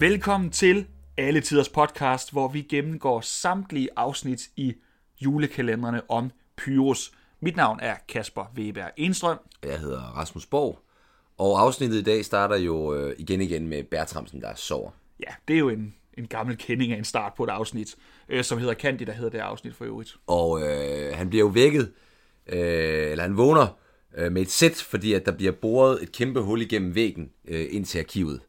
Velkommen til Alle Tiders Podcast, hvor vi gennemgår samtlige afsnit i julekalenderne om Pyrus. Mit navn er Kasper Weber Enstrøm. Jeg hedder Rasmus Borg, og afsnittet i dag starter jo øh, igen igen med Bertramsen, der sover. Ja, det er jo en, en gammel kending af en start på et afsnit, øh, som hedder Candy, der hedder det afsnit for øvrigt. Og øh, han bliver jo vækket, øh, eller han vågner øh, med et sæt, fordi at der bliver boret et kæmpe hul igennem væggen øh, ind til arkivet.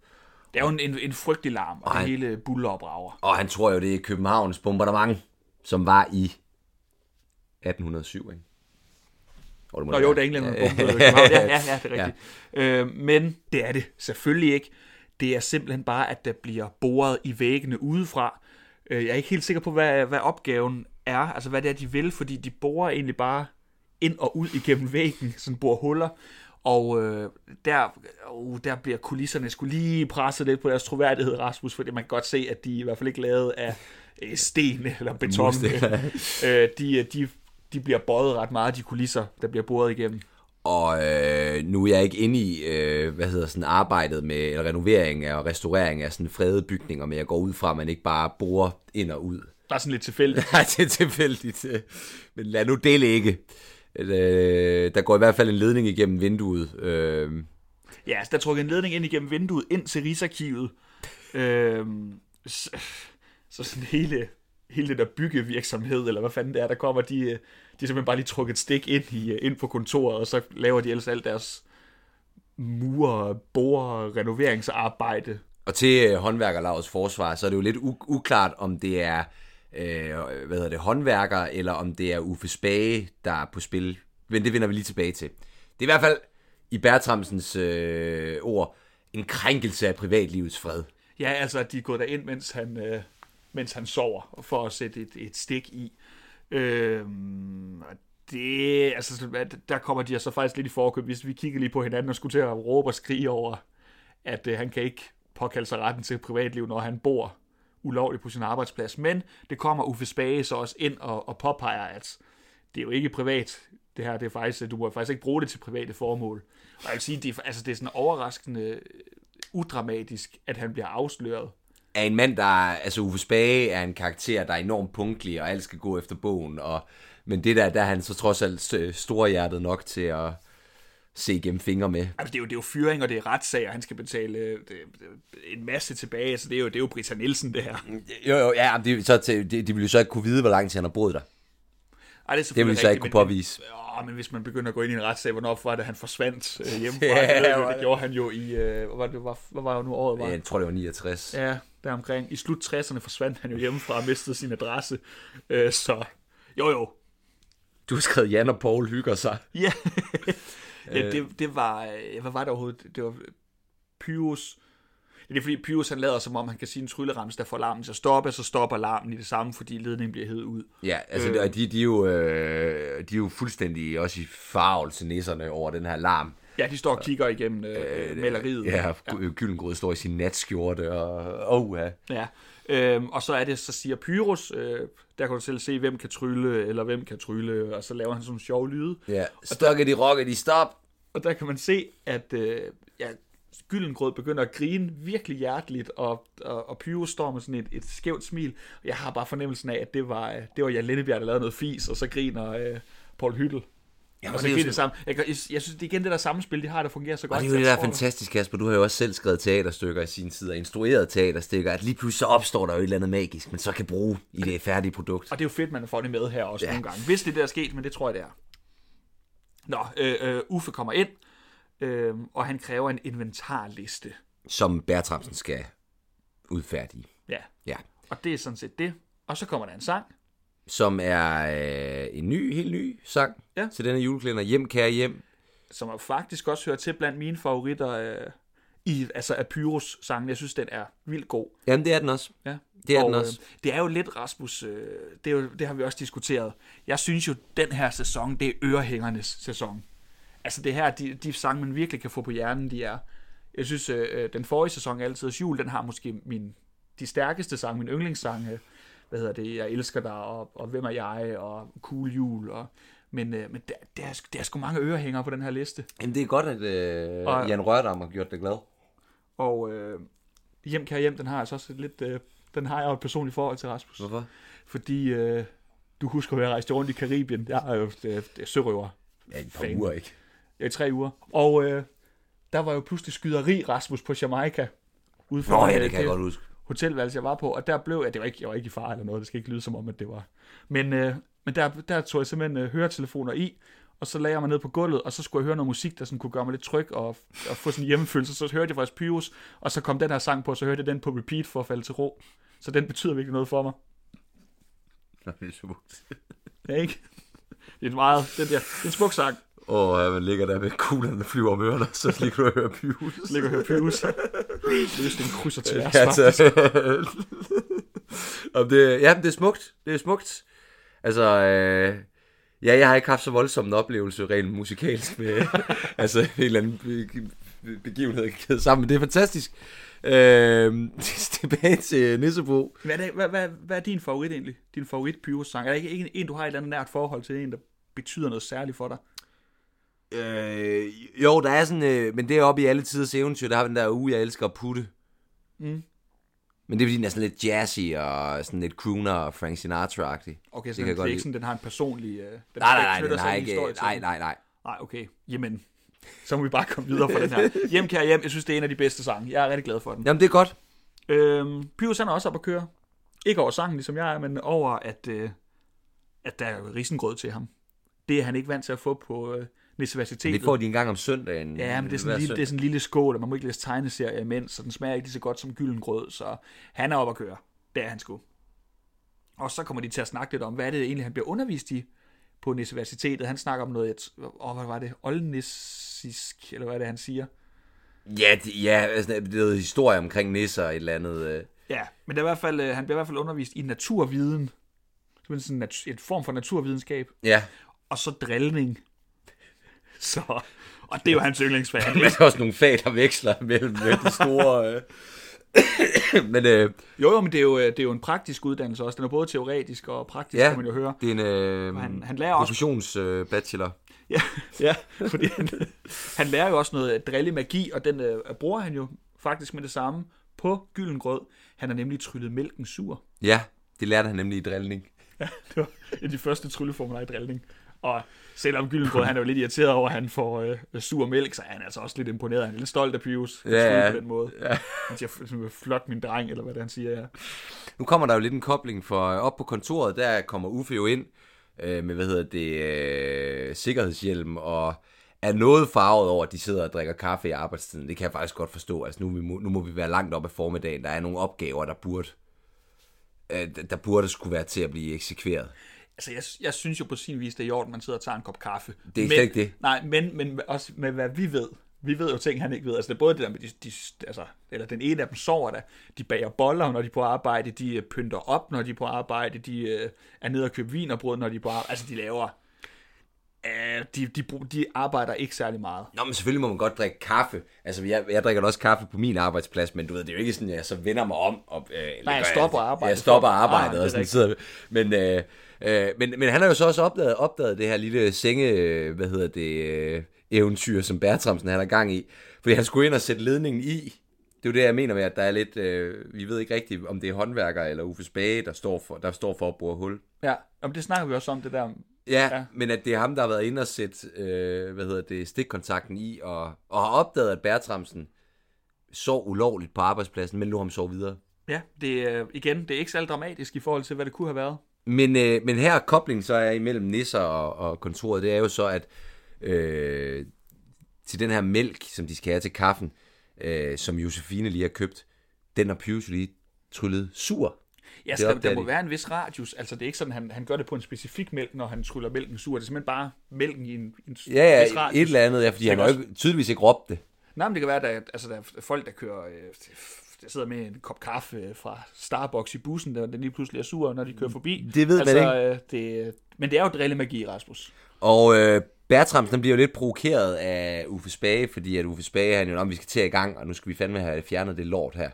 Det er jo en, en, frygtelig larm, og det Ej. hele buller og brager. Og han tror jo, det er Københavns bombardement, som var i 1807, ikke? Oh, det Nå det jo, være. da England bombede København. Ja, ja, ja, det er rigtigt. Ja. Øh, men det er det selvfølgelig ikke. Det er simpelthen bare, at der bliver boret i væggene udefra. Øh, jeg er ikke helt sikker på, hvad, hvad opgaven er, altså hvad det er, de vil, fordi de borer egentlig bare ind og ud igennem væggen, sådan borer huller. Og øh, der, uh, der bliver kulisserne skulle lige presset lidt på deres troværdighed, Rasmus, fordi man kan godt se, at de i hvert fald ikke lavet af øh, sten eller beton. Øh, de, de, de bliver bøjet ret meget, de kulisser, der bliver boret igennem. Og øh, nu er jeg ikke inde i, øh, hvad hedder sådan, arbejdet med eller renovering og restaurering af sådan fredede bygninger, men jeg går ud fra, at man ikke bare borer ind og ud. Der er sådan lidt tilfældigt. Nej, det er tilfældigt. øh, Men lad nu det ligge. Øh, der går i hvert fald en ledning igennem vinduet. Øh, Ja, altså, der er trukket en ledning ind igennem vinduet, ind til Rigsarkivet. Øhm, så, så sådan hele, hele det der byggevirksomhed, eller hvad fanden det er, der kommer, de, øh, de er simpelthen bare lige trukket et stik ind, i, øh, ind på kontoret, og så laver de ellers alt deres mure, borer, renoveringsarbejde. og til øh, håndværkerlavets forsvar, så er det jo lidt u- uklart, om det er øh, hvad hedder det, håndværker, eller om det er Uffe Spage, der er på spil. Men det vender vi lige tilbage til. Det er i hvert fald, i Bertramsens øh, ord, en krænkelse af privatlivets fred. Ja, altså, at de er gået derind, mens han, øh, mens han sover, for at sætte et, et stik i. Øh, det, altså, der kommer de så faktisk lidt i forkøb, hvis vi kigger lige på hinanden og skulle til at råbe og skrige over, at øh, han kan ikke påkalde sig retten til privatliv, når han bor ulovligt på sin arbejdsplads. Men det kommer Uffe Spage så også ind og, og påpeger, at det er jo ikke privat. Det her, det er faktisk, du må faktisk ikke bruge det til private formål. Og jeg vil sige, det er, altså, det er sådan overraskende øh, udramatisk, at han bliver afsløret. er en mand, der altså Uffe Spage er en karakter, der er enormt punktlig, og alt skal gå efter bogen, og, men det der, der er han så trods alt øh, storhjertet nok til at se igennem fingre med. Altså, det, er jo, det er jo fyring, og det er retssager, han skal betale øh, det, det, en masse tilbage, så det er jo, det er jo Britta Nielsen, det her. Jo, jo, ja, men de, så til, de, ville jo så ikke kunne vide, hvor lang tid han har boet der. Ej, det, er Det ville så ikke kunne men- påvise. Åh, men hvis man begynder at gå ind i en retssag, hvornår var det, han forsvandt øh, hjemmefra? Ja, det, det det? gjorde han jo i, øh, hvad var det, hvad var jo nu året var? Jeg tror, det var 69. Ja, deromkring. I slut 60'erne forsvandt han jo hjemmefra og mistede sin adresse. Øh, så jo jo. Du har skrevet, Jan og Paul hygger sig. Ja. ja det, det var, øh, hvad var det overhovedet? Det var Pyrus. Det er fordi Pyrus han lader som om, han kan sige en tryllerams, der får larmen til at stoppe, så stopper larmen i det samme, fordi ledningen bliver hævet ud. Ja, altså øh. de, de, er jo, øh, de er jo fuldstændig også i farvelse nisserne over den her larm. Ja, de står og kigger igennem øh, maleriet. Ja, ja. Gyllengrød står i sin natskjorte, og oh, ja. Ja. Øhm, og så er det, så siger Pyrus, øh, der kan du selv se, hvem kan trylle, eller hvem kan trylle, og så laver han sådan nogle sjove lyde. ja. Stokke de rokke de stop. Og der kan man se, at øh, ja, Gyllengrød begynder at grine virkelig hjerteligt, og, og, og Pyrus står med sådan et, et skævt smil. Jeg har bare fornemmelsen af, at det var, øh, det var Jan Lindebjerg, der lavede noget fis, og så griner øh, Paul Hyttel. Ja, Og så griner det samme. Jeg, jeg, jeg synes, det er igen det der samspil, de har, der fungerer så godt. Og det er jo det, der er fantastisk, Kasper. Du har jo også selv skrevet teaterstykker i sin tid, og instrueret teaterstykker, at lige pludselig så opstår der jo et eller andet magisk, man så kan bruge i det færdige produkt. Og det er jo fedt, man får det med her også Ja. nogle gange. Hvis det det, der er sket, men det tror jeg, det er. Nå, øh, øh, Uffe kommer ind, øh, og han kræver en inventarliste. Som Bertramsen skal udfærdige. Ja, Ja. og det er sådan set det. Og så kommer der en sang. Som er øh, en ny, helt ny sang Ja. til denne juleklænder. Hjem, kære hjem. som faktisk også hører til blandt mine favoritter øh, i, altså af Pyrus sangen. Jeg synes, den er vildt god. Jamen, det er den også. Ja. Det er og, den også. Øh, det er jo lidt, Rasmus, øh, det, er jo, det har vi også diskuteret. Jeg synes jo, den her sæson, det er ørehængernes sæson. Altså det her, de, de sange, man virkelig kan få på hjernen, de er... Jeg synes, øh, øh, den forrige sæson, Altidets Jul, den har måske min, de stærkeste sange, min yndlingssange. Hvad hedder det? Jeg elsker dig, og, og Hvem er jeg, og Cool Jul, og... Men, øh, men der, der, er, der er sgu mange ørehængere på den her liste. Jamen, det er godt, at øh, Og- Jan Rørdam har gjort det glad. Og øh, hjem kan hjem, den har altså også et lidt, øh, den har jeg jo et personligt forhold til Rasmus. Hvorfor? Fordi øh, du husker, at jeg rejste rundt i Karibien. Jeg er jo det, det er sørøver. Ja, et par Fan. uger, ikke? Ja, i tre uger. Og øh, der var jo pludselig skyderi Rasmus på Jamaica. Ude Nå ja, øh, det kan jeg godt huske. Hotelværelse, jeg var på, og der blev jeg, det var ikke, jeg var ikke i far eller noget, det skal ikke lyde som om, at det var. Men, øh, men der, der tog jeg simpelthen øh, høretelefoner i, og så lagde jeg mig ned på gulvet, og så skulle jeg høre noget musik, der sådan kunne gøre mig lidt tryg og, og få sådan en hjemmefølelse. Så hørte jeg faktisk Pyrus, og så kom den her sang på, og så hørte jeg den på repeat for at falde til ro. Så den betyder virkelig noget for mig. Nå, det er smukt. Ja, ikke? Det er en meget, den der, det er en smuk sang. Og øh, man ligger der med kuglerne, der flyver om ørerne, så kan du høre Pyrus. Så ligger og hører Pyrus. Løsning krydser til Ja, altså, om det, ja, det er smukt. Det er smukt. Altså, øh, ja, jeg har ikke haft så voldsom en oplevelse rent musikalsk med, altså en eller anden be- begivenhed kædet sammen, men det er fantastisk. Øh, tilbage til Nissebo. Hvad er, det, hvad, hvad, hvad er din favorit egentlig? Din favorit Pyrus-sang? Er der ikke en, en, du har et eller andet nært forhold til? En, der betyder noget særligt for dig? Øh, jo, der er sådan, øh, men det er oppe i alle tiders eventyr, der har den der uge, jeg elsker at putte. Mm. Men det er fordi, den er sådan lidt jazzy og sådan lidt crooner og Frank Sinatra-agtig. Okay, så Det er ikke sådan, den har en personlig... Øh, den Nej, nej, nej, den har ikke... Nej, den. nej, nej. Nej, okay. Jamen, så må vi bare komme videre fra den her. Hjem, kære hjem. Jeg synes, det er en af de bedste sange. Jeg er rigtig glad for den. Jamen, det er godt. Øhm, Pyrus han er også op at køre. Ikke over sangen, ligesom jeg er, men over, at, øh, at der er risengrød til ham. Det er han ikke vant til at få på øh, universitetet. Det får de en gang om søndagen. Ja, men det er, sådan en lille, det er sådan en lille skål, og man må ikke læse tegneserier imens, så den smager ikke lige så godt som gyldengrød, så han er oppe at køre. Det er han sgu. Og så kommer de til at snakke lidt om, hvad er det egentlig, han bliver undervist i på universitetet. Han snakker om noget, et, åh, hvad var det, oldnissisk, eller hvad er det, han siger? Ja, det, ja altså, det er historie omkring nisser og et eller andet. Øh. Ja, men det er i hvert fald, øh, han bliver i hvert fald undervist i naturviden. Simpelthen sådan en, nat- et form for naturvidenskab. Ja, Og så drillning. Så, og det er jo hans yndlingsfag. der er også nogle fag, der veksler mellem med de store... Øh. men øh, Jo, jo, men det er jo, øh, det er jo en praktisk uddannelse også. Den er både teoretisk og praktisk, ja, kan man jo høre. det er en øh, Han- han lærer også- professionsbachelor. Øh, bachelor. Ja, ja fordi han, han lærer jo også noget drille magi, og den øh, bruger han jo faktisk med det samme på Gyldengrød. Han har nemlig tryllet mælken sur. ja, det lærte han nemlig i drillning. Ja, det var en af de første trylleformular i drillning. Og selvom Gyldengrød, han er jo lidt irriteret over, at han får øh, sur mælk, så er han altså også lidt imponeret. Han er lidt stolt af Pius. Ja, ja. på den måde. Ja. Han siger, "F- flot min dreng, eller hvad det han siger, ja. Nu kommer der jo lidt en kobling, for øh, op på kontoret, der kommer Uffe jo ind øh, med, hvad hedder det, øh, sikkerhedshjelm, og er noget farvet over, at de sidder og drikker kaffe i arbejdstiden. Det kan jeg faktisk godt forstå. Altså, nu, må, nu må vi være langt op af formiddagen. Der er nogle opgaver, der burde, øh, der burde skulle være til at blive eksekveret. Altså, jeg, jeg synes jo på sin vis, det er i orden, man sidder og tager en kop kaffe. Det er men, ikke det. Nej, men, men også med hvad vi ved. Vi ved jo ting, han ikke ved. Altså, det er både det der med, de, de, altså, eller den ene af dem sover der. De bager boller, når de er på arbejde. De øh, pynter op, når de er på arbejde. De øh, er nede og køber vin og brød, når de er på arbejde. Altså, de laver... Øh, de, de, de arbejder ikke særlig meget. Nå, men selvfølgelig må man godt drikke kaffe. Altså, jeg, jeg drikker også kaffe på min arbejdsplads, men du ved, det er jo ikke sådan, at jeg så vender mig om. Og, øh, Nej, jeg stopper arbejdet Jeg stopper arbejdet det er og sådan sidder. Men, øh, øh, men, men han har jo så også opdaget, opdaget det her lille senge, øh, hvad hedder det, øh, eventyr, som Bertramsen han har gang i. Fordi han skulle ind og sætte ledningen i. Det er jo det, jeg mener med, at der er lidt, øh, vi ved ikke rigtigt, om det er håndværker eller Uffe Spage, der står for, der står for at bore hul. Ja, Jamen, det snakker vi også om, det der. Ja, Ja. men at det er ham, der har været inde og sætte, øh, hvad hedder det, stikkontakten i, og, og har opdaget, at Bertramsen sov ulovligt på arbejdspladsen, men lå ham sove videre. Ja, det er, igen, det er ikke særlig dramatisk i forhold til, hvad det kunne have været. Men, øh, men her koblingen så er imellem Nisser og, og kontoret, det er jo så, at øh, til den her mælk, som de skal have til kaffen, øh, som Josefine lige har købt, den har Pius lige tryllet sur. Ja, skal, der opdager må de. være en vis radius. Altså, det er ikke sådan, han, han gør det på en specifik mælk, når han tryller mælken sur. Det er simpelthen bare mælken i en, en Ja, vis ja, radius. et eller andet, ja, fordi han har jo ikke, tydeligvis ikke råbt det. Nej, men det kan være, at der, altså, der er folk, der kører... Øh, der sidder med en kop kaffe fra Starbucks i bussen, der den lige pludselig er sur, når de kører forbi. Det ved man altså, øh, det, Men det er jo drillemagi, Rasmus. Og øh, Bertramsen han bliver jo lidt provokeret af Uffe Spage, fordi at Uffe Spage, han jo, om vi skal til i gang, og nu skal vi fandme have fjernet det lort her.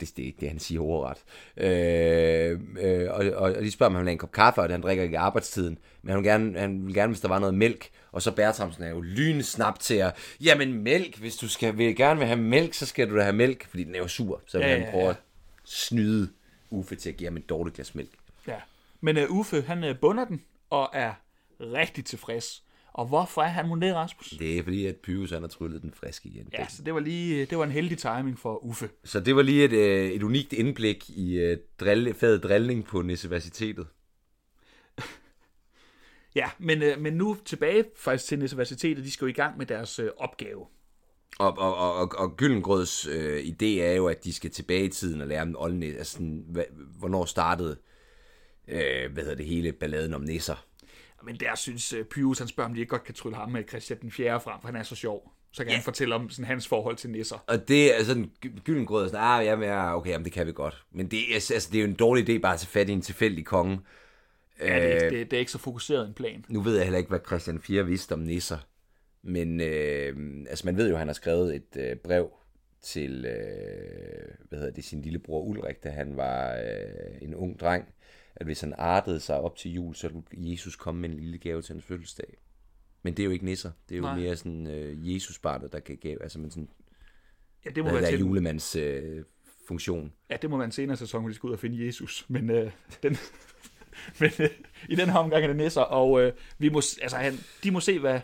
Det, det er ikke det, han siger ordret. Øh, øh, og, og, og de spørger, om han vil have en kop kaffe, og han drikker ikke i arbejdstiden. Men han vil, gerne, han vil gerne, hvis der var noget mælk. Og så Bertramsen er jo lynsnap til at, jamen mælk, hvis du skal, vil gerne vil have mælk, så skal du da have mælk, fordi den er jo sur. Så vil Ja, han prøve ja. at snyde Uffe til at give ham et dårligt glas mælk. Ja. Men uh, Uffe, han uh, bunder den, og er rigtig tilfreds. Og hvorfor er han mon det, Rasmus? Det er fordi, at Pyrus han har tryllet den frisk igen. Ja, så det var lige det var en heldig timing for Uffe. Så det var lige et, øh, et unikt indblik i øh, drille, faget drillning på Universitetet. Ja, men, øh, men nu tilbage faktisk til universitetet. De skal jo i gang med deres opgave. Og, og, og, og, Gyllengrøds øh, idé er jo, at de skal tilbage i tiden og lære om Olne, altså sådan, hvad, hvornår startede øh, hvad hedder det hele balladen om nisser. Men der synes øh, Pyrus, han spørger, om de ikke godt kan trylle ham med Christian den 4. frem, for han er så sjov. Så kan ja. han fortælle om sådan, hans forhold til nisser. Og det er sådan, Gy- Gyllengrød er sådan, ah, jamen, ja, okay, jamen, det kan vi godt. Men det er, altså, det er jo en dårlig idé bare at tage fat i en tilfældig konge. Ja, det, er, det, det er ikke så fokuseret en plan. Nu ved jeg heller ikke, hvad Christian 4 vidste om nisser. Men øh, altså, man ved jo, at han har skrevet et øh, brev til øh, hvad hedder det, sin lillebror Ulrik, da han var øh, en ung dreng, at hvis han artede sig op til jul, så ville Jesus komme med en lille gave til hans fødselsdag. Men det er jo ikke nisser. Det er jo Nej. Mere sådan øh, Jesus-barnet, der kan gave, altså men sådan, Ja, det må, være til, julemands øh, funktion. ja, det må være en senere sæson, hvor de skal ud og finde Jesus. Men, øh, den, men øh, i den her omgang er det nisser, og øh, vi må, altså, han, de må se, hvad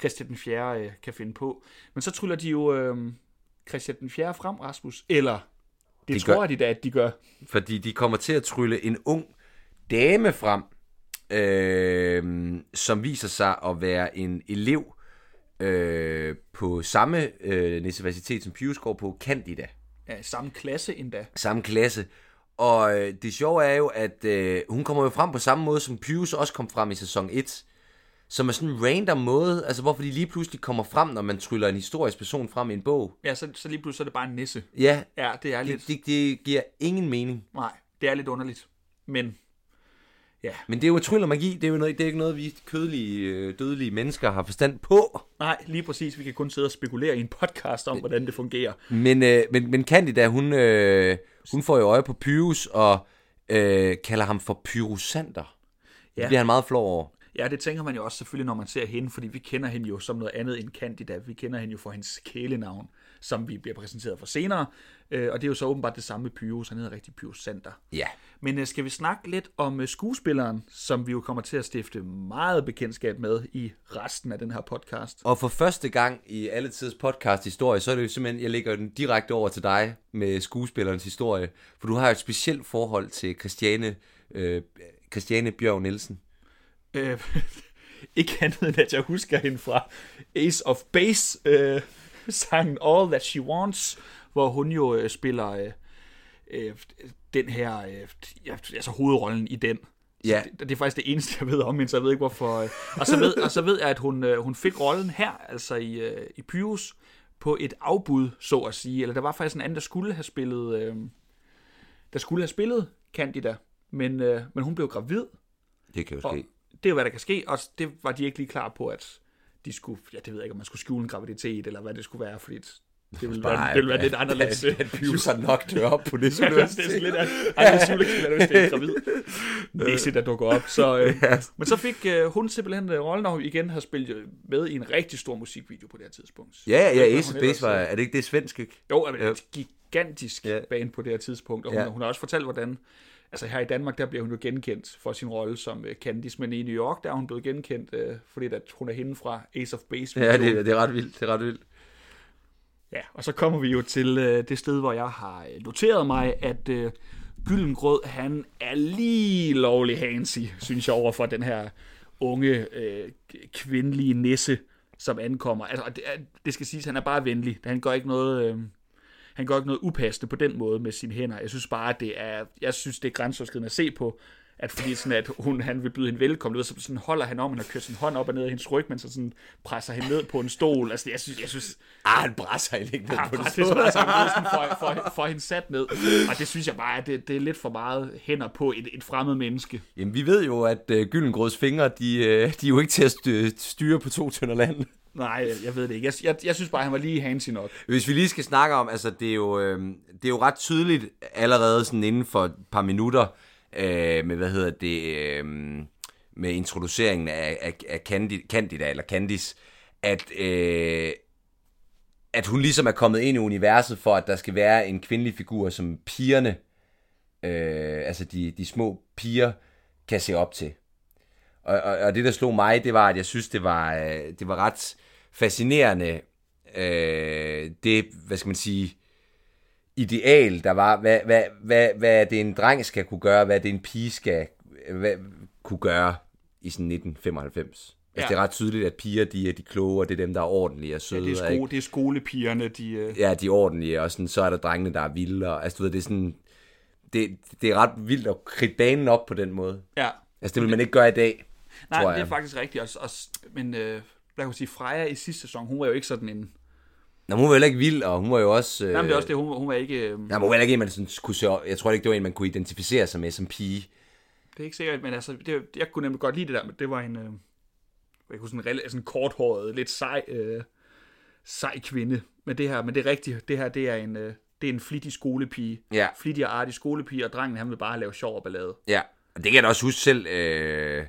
Christian den 4. Øh, kan finde på. Men så tryller de jo øh, Christian den 4. frem, Rasmus. Eller, det De tror gør- de da, at de gør. Fordi de kommer til at trylle en ung dame frem, øh, som viser sig at være en elev øh, på samme øh, universitet, som Pius går på, Candida. Ja, samme klasse endda. Samme klasse. Og øh, det sjove er jo, at øh, hun kommer jo frem på samme måde, som Pius også kom frem i sæson 1. Som er sådan en random måde, altså hvorfor de lige pludselig kommer frem, når man tryller en historisk person frem i en bog. Ja, så, så lige pludselig så er det bare en nisse. Ja, Ja, det er lidt... det, det, det giver ingen mening. Nej, det er lidt underligt. Men Men det er jo tryl og magi, det er jo noget, det er ikke noget, vi kødelige, øh, dødelige mennesker har forstand på. nej, lige præcis. Vi kan kun sidde og spekulere i en podcast om, hvordan det fungerer. Men, øh, men, men Candida, hun, øh, hun får jo øje på Pyrus og øh, kalder ham for Pyrusander. Ja. Ja. Det bliver han meget flov over. Ja, det tænker man jo også selvfølgelig, når man ser hende, fordi vi kender hende jo som noget andet end Candida. Vi kender hende jo for hendes kælenavn, som vi bliver præsenteret for senere. Øh, og det er jo så åbenbart det samme med Pyrus. Han hedder rigtig Pyrus Sander. Ja. Men øh, skal vi snakke lidt om øh, skuespilleren, som vi jo kommer til at stifte meget bekendtskab med i resten af den her podcast? Og for første gang i alle tids podcast historie, så er det jo simpelthen, jeg lægger den direkte over til dig med skuespillerens historie. For du har jo et specielt forhold til Christiane, øh, Christiane Bjørn Nielsen. Øh, ikke andet end, at jeg husker hende fra Ace of Base, øh, sangen All That She Wants, hvor hun jo øh, spiller øh, øh, den her, øh, altså hovedrollen i den. Ja. Det, det er faktisk det eneste, jeg ved om hende, så jeg ved ikke hvorfor. øh. Og så ved, og så ved jeg, at hun, øh, hun fik rollen her, altså i, øh, i Pyrus, på et afbud, så at sige. Eller der var faktisk en anden, der skulle have spillet, øh, der skulle have spillet Candida, men, øh, men hun blev gravid, Det kan jo ske. det er jo, hvad der kan ske, og det var de ikke lige klar på, at de skulle, ja, det ved jeg ikke, om man skulle skjule en graviditet, eller hvad det skulle være, fordi det ville være, det ville være lidt anderledes. At, at Pius nok dør op på det Ja, det er sådan lidt anderledes julekilder, hvis det er en gravid næse, der dukker op. Så, øh, men så fik øh, hun simpelthen øh, rollen, og hun igen har spillet øh, med i en rigtig stor musikvideo på det her tidspunkt. Ja, ja, ikke, Ace Base var, øh, er det ikke det svensk, ikke? Jo, men Ja. et gigantisk Ja. bane på det her tidspunkt, og hun, Ja. hun har også fortalt, hvordan... Altså her i Danmark, der bliver hun jo genkendt for sin rolle som øh, Candice, men i New York, der er hun blevet genkendt, øh, fordi at hun er hende fra Ace of Base. Ja, det, det er ret vildt, det er ret vildt. Ja, og så kommer vi jo til øh, det sted, hvor jeg har noteret mig, at øh, Gyllengrød, han er lige lovlig handsy, synes jeg, over for den her unge, øh, kvindelige nisse, som ankommer. Altså, det, det skal siges, han er bare venlig. Han gør ikke noget... Øh, han gør ikke noget upassende på den måde med sine hænder. Jeg synes bare, at det er, jeg synes, det er grænseoverskridende at se på, at fordi sådan, at hun, han vil byde hende velkommen, ved, så sådan holder han om, han har kørt sin hånd op og ned af hendes ryg, men så sådan presser hende ned på en stol. Altså, jeg synes, jeg synes, Ah, han brænder ikke ned Ja, på så meget sammen, sådan for, for, for hende sat ned. Og det synes jeg bare, at det, det er lidt for meget hænder på et, et fremmed menneske. Jamen, vi ved jo, at uh, Gyllengrøds fingre, de, uh, de er jo ikke til at styre, styre på to tønder land. Nej, jeg ved det ikke. Jeg, jeg, jeg synes bare, han var lige handsy nok. Hvis vi lige skal snakke om, altså det er jo, øh, det er jo ret tydeligt allerede sådan inden for et par minutter, øh, med hvad hedder det, øh, med introduceringen af, af, af Candida, Candida, eller Candice, at, øh, at hun ligesom er kommet ind i universet for, at der skal være en kvindelig figur, som pigerne, øh, altså de, de små piger, kan se op til. Og, og, og det, der slog mig, det var, at jeg synes, det var, øh, det var ret fascinerende, øh, det, hvad skal man sige, ideal, der var, hvad, hvad, hvad, hvad det en dreng skal kunne gøre, hvad det en pige skal hvad, kunne gøre i sådan 1995. Ja. Altså, det er ret tydeligt, at piger, de er de kloge, og det er dem, der er ordentlige og søde. Ja, det, er sko- det er skolepigerne, de... Øh... Ja, de er ordentlige, og sådan, så er der drengene, der er vilde. Og, altså, du ved, det er sådan... Det, det er ret vildt at kridte banen op på den måde. Ja. Altså, det vil man ikke gøre i dag, Nej, tror det er jeg. faktisk rigtigt. Også, også, men øh, kan man sige, Freja i sidste sæson, hun var jo ikke sådan en... Nå, hun var heller ikke vild, og hun var jo også... Øh... Nej, men det er også det, hun, hun var ikke... Øh, men hun var heller ikke en, man sådan kunne se, jeg tror ikke, det var en, man kunne identificere sig med som pige. Det er ikke sikkert, men altså, det, jeg kunne nemlig godt lide det der, men det var en, øh, jeg kunne sådan, en sådan korthåret, lidt sej, øh, sej kvinde. Men det her, men det er rigtigt, det her, det er en, øh, det er en flittig skolepige. Ja. Flittig og artig skolepige, og drengen, han vil bare lave sjov og ballade. Ja, og det kan jeg da også huske selv, øh,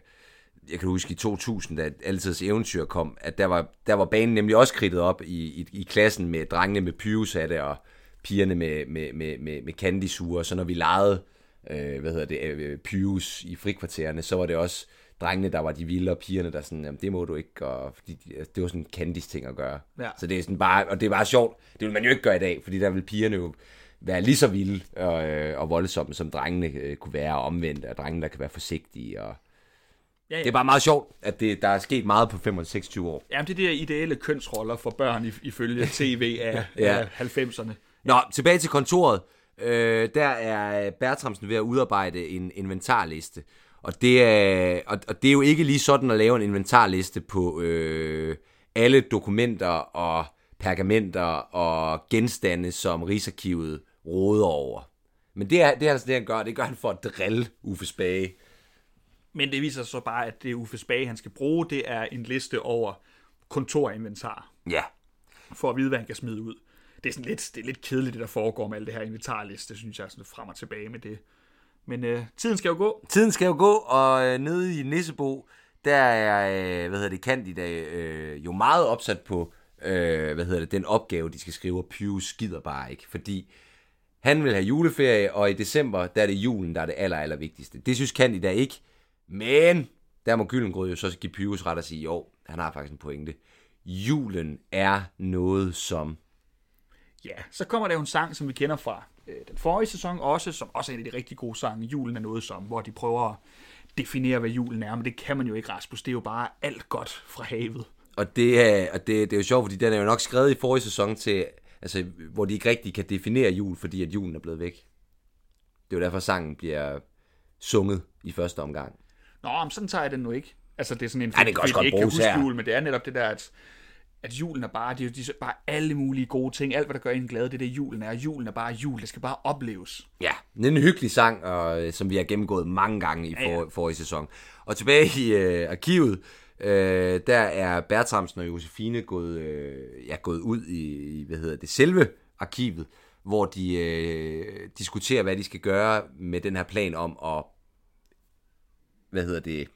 jeg kan huske i 2000, da Altids Eventyr kom, at der var, der var banen nemlig også kridtet op i, i, i klassen med drengene med pyrushatte og pigerne med, med, med, med, med candysure, så når vi legede, øh, hvad hedder det, øh, pyrus i frikvartererne, så var det også drengene, der var de vilde, og pigerne, der sådan, jamen, det må du ikke, og de- det var sådan en Candice ting at gøre. Ja. Så det er sådan bare, og det er bare sjovt, det vil man jo ikke gøre i dag, fordi der vil pigerne jo være lige så vilde og, øh, og voldsomme, som drengene øh, kunne være, og omvendt, og drengene, der kan være forsigtige, og Ja, ja. det er bare meget sjovt, at det, der er sket meget på 25-26 år. Jamen, det er de her ideelle kønsroller for børn i- ifølge tv af, Ja. af 90'erne. Nå, tilbage til kontoret. Øh, der er Bertramsen ved at udarbejde en inventarliste. Og det, er, og, og det er jo ikke lige sådan at lave en inventarliste på øh, alle dokumenter og pergamenter og genstande, som Rigsarkivet råder over. Men det er, det er altså det, han gør. Det gør han for at drille Uffe Spage. Men det viser sig så bare, at det Uffe Spage, han skal bruge, det er en liste over kontorinventar. Ja. for at vide, hvad han kan smide ud. Det er, sådan lidt, det er lidt kedeligt, det der foregår med alt det her inventarliste, synes jeg, sådan frem og tilbage med det. Men øh, tiden skal jo gå. Tiden skal jo gå, og øh, nede i Nissebo, der er, øh, hvad hedder det, Candida øh, jo meget opsat på, øh, hvad hedder det, den opgave, de skal skrive, og Pius skider bare ikke, fordi han vil have juleferie, og i december, der er det julen, der er det aller, aller vigtigste. Det synes Candida ikke, men der må Gyllengrød jo så give Pius ret at sige, jo, han har faktisk en pointe. Julen er noget som... Ja, så kommer der jo en sang, som vi kender fra øh, den forrige sæson også, som også er en af de rigtig gode sange. Julen er noget som, hvor de prøver at definere, hvad julen er, men det kan man jo ikke, Rasmus. Det er jo bare alt godt fra havet. Og det er, og det, det er jo sjovt, fordi den er jo nok skrevet i forrige sæson til, altså, hvor de ikke rigtig kan definere jul, fordi at julen er blevet væk. Det er jo derfor, sangen bliver sunget i første omgang. Nå, men sådan tager jeg den nu ikke. Altså, det er sådan en, Ej, det kan også godt ikke kan bruges huske her. jul, men det er netop det der, at, at julen er bare, det er, de, bare alle mulige gode ting. Alt, hvad der gør en glad, det er det, julen er. Julen er bare jul. Det skal bare opleves. Ja, det er en hyggelig sang, og, øh, som vi har gennemgået mange gange i for, Ja, ja. forrige sæson. Og tilbage i øh, arkivet, øh, der er Bertramsen og Josefine gået, øh, ja, gået ud i, i, hvad hedder det, selve arkivet, hvor de øh, diskuterer, hvad de skal gøre med den her plan om at, hvad hedder det,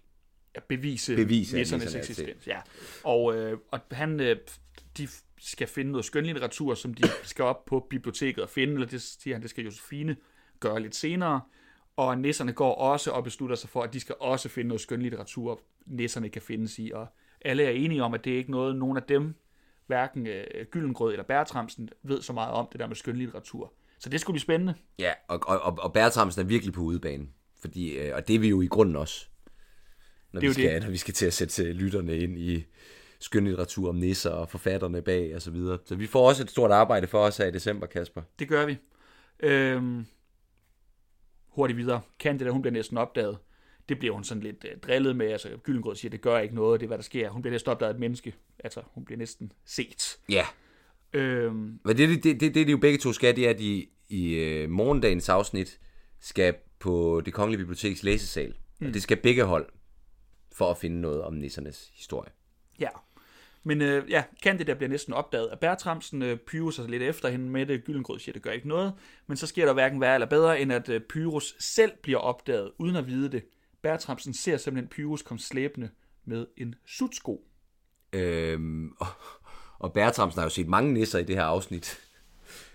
bevise, Bevise, nissernes er eksistens. Ja. Og, øh, og han, øh, de skal finde noget skønlitteratur, som de skal op på biblioteket og finde, eller det siger han, det skal Josefine gøre lidt senere. Og nisserne går også og beslutter sig for, at de skal også finde noget skønlitteratur, nisserne kan findes i. Og alle er enige om, at det er ikke noget, nogen af dem, hverken øh, Gyllengrød eller Bertramsen, ved så meget om det der med skønlitteratur. Så det skulle blive spændende. Ja, og, og, og, og Bertramsen er virkelig på udebane. Fordi, øh, og det er vi jo i grunden også. Når, Det vi skal, når vi skal til at sætte øh, lytterne ind i skønlitteratur om nisser og forfatterne bag og så videre. Så vi får også et stort arbejde for os her i december, Kasper. Det gør vi. Øhm, hurtigt videre. Candida, hun bliver næsten opdaget. Det bliver hun sådan lidt øh, drillet med. Altså, Gyllengrød siger, det gør ikke noget. Det er, hvad der sker. Hun bliver næsten opdaget af et menneske. Altså, hun bliver næsten set. Ja. Øhm, Men det, det, det, det, det de jo begge to skal, det er, at de i øh, morgendagens afsnit skal på det kongelige biblioteks læsesal. Mm. Og det skal begge hold for at finde noget om nissernes historie. ja. Men øh, ja, Candida bliver næsten opdaget af Bertramsen. Øh, Pyrus er lidt efter hende med det. Gyllengrød siger, det gør ikke noget. Men så sker der hverken værre eller bedre, end at øh, Pyrus selv bliver opdaget, uden at vide det. Bertramsen ser simpelthen Pyrus komme slæbende med en sutsko. Øhm, og, og Bertramsen har jo set mange nisser i det her afsnit.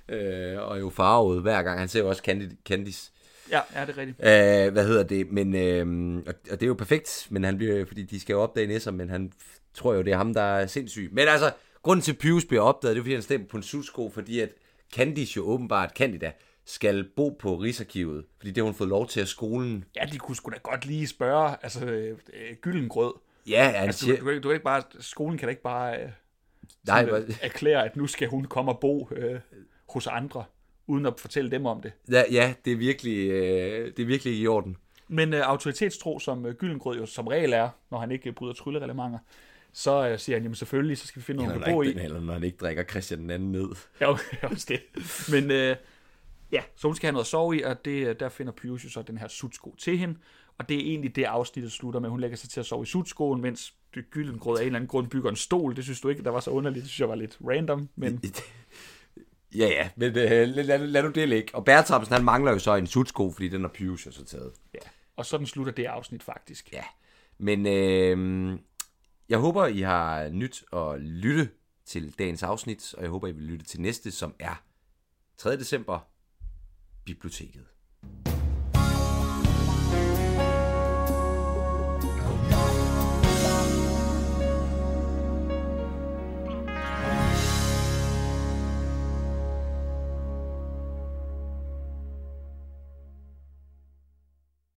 Øh, og jo farvet hver gang. Han ser jo også Candice. Ja, er det rigtigt? Øh, hvad hedder det? Men, øh, og, og det er jo perfekt, men han bliver, fordi de skal jo opdage nisser, men han tror jo, det er ham, der er sindssyg. Men altså, grunden til, at Pyrus bliver opdaget, det er, fordi han stemmer på en sutsko, fordi at Candice jo åbenbart, Candida, skal bo på Rigsarkivet, fordi det har hun fået lov til af skolen. Ja, de kunne sgu da godt lige spørge, altså øh, Gyllengrød. Ja, han Altså, siger, du, du, du kan ikke bare, skolen kan da ikke bare øh, nej, sådan, øh, erklære, at nu skal hun komme og bo øh, hos andre, uden at fortælle dem om det. ja, ja, det er virkelig, øh, det er virkelig i orden. Men øh, autoritetstro, som øh, Gyllengrød jo som regel er, når han ikke bryder tryllereglementer, så øh, siger han, jamen selvfølgelig, så skal vi finde noget, kan bo i. eller når han ikke drikker Christian den anden ned. Ja, okay, også det. Men øh, ja, så hun skal have noget at sove i, og det, øh, der finder Pyrus jo så den her sutsko til hende. Og det er egentlig det afsnittet slutter med. Hun lægger sig til at sove i sutskoen, mens Gyllengrød af en eller anden grund bygger en stol. Det synes du ikke, der var så underligt. Det synes jeg var lidt random, men Ja, ja, men øh, lad, lad, lad nu det ligge. Og Bertramsen, han mangler jo så en sutsko, fordi den har jo så taget. ja. Og sådan slutter det afsnit faktisk. Ja, men øh, jeg håber, I har nyt at lytte til dagens afsnit, og jeg håber, I vil lytte til næste, som er 3. december, Biblioteket.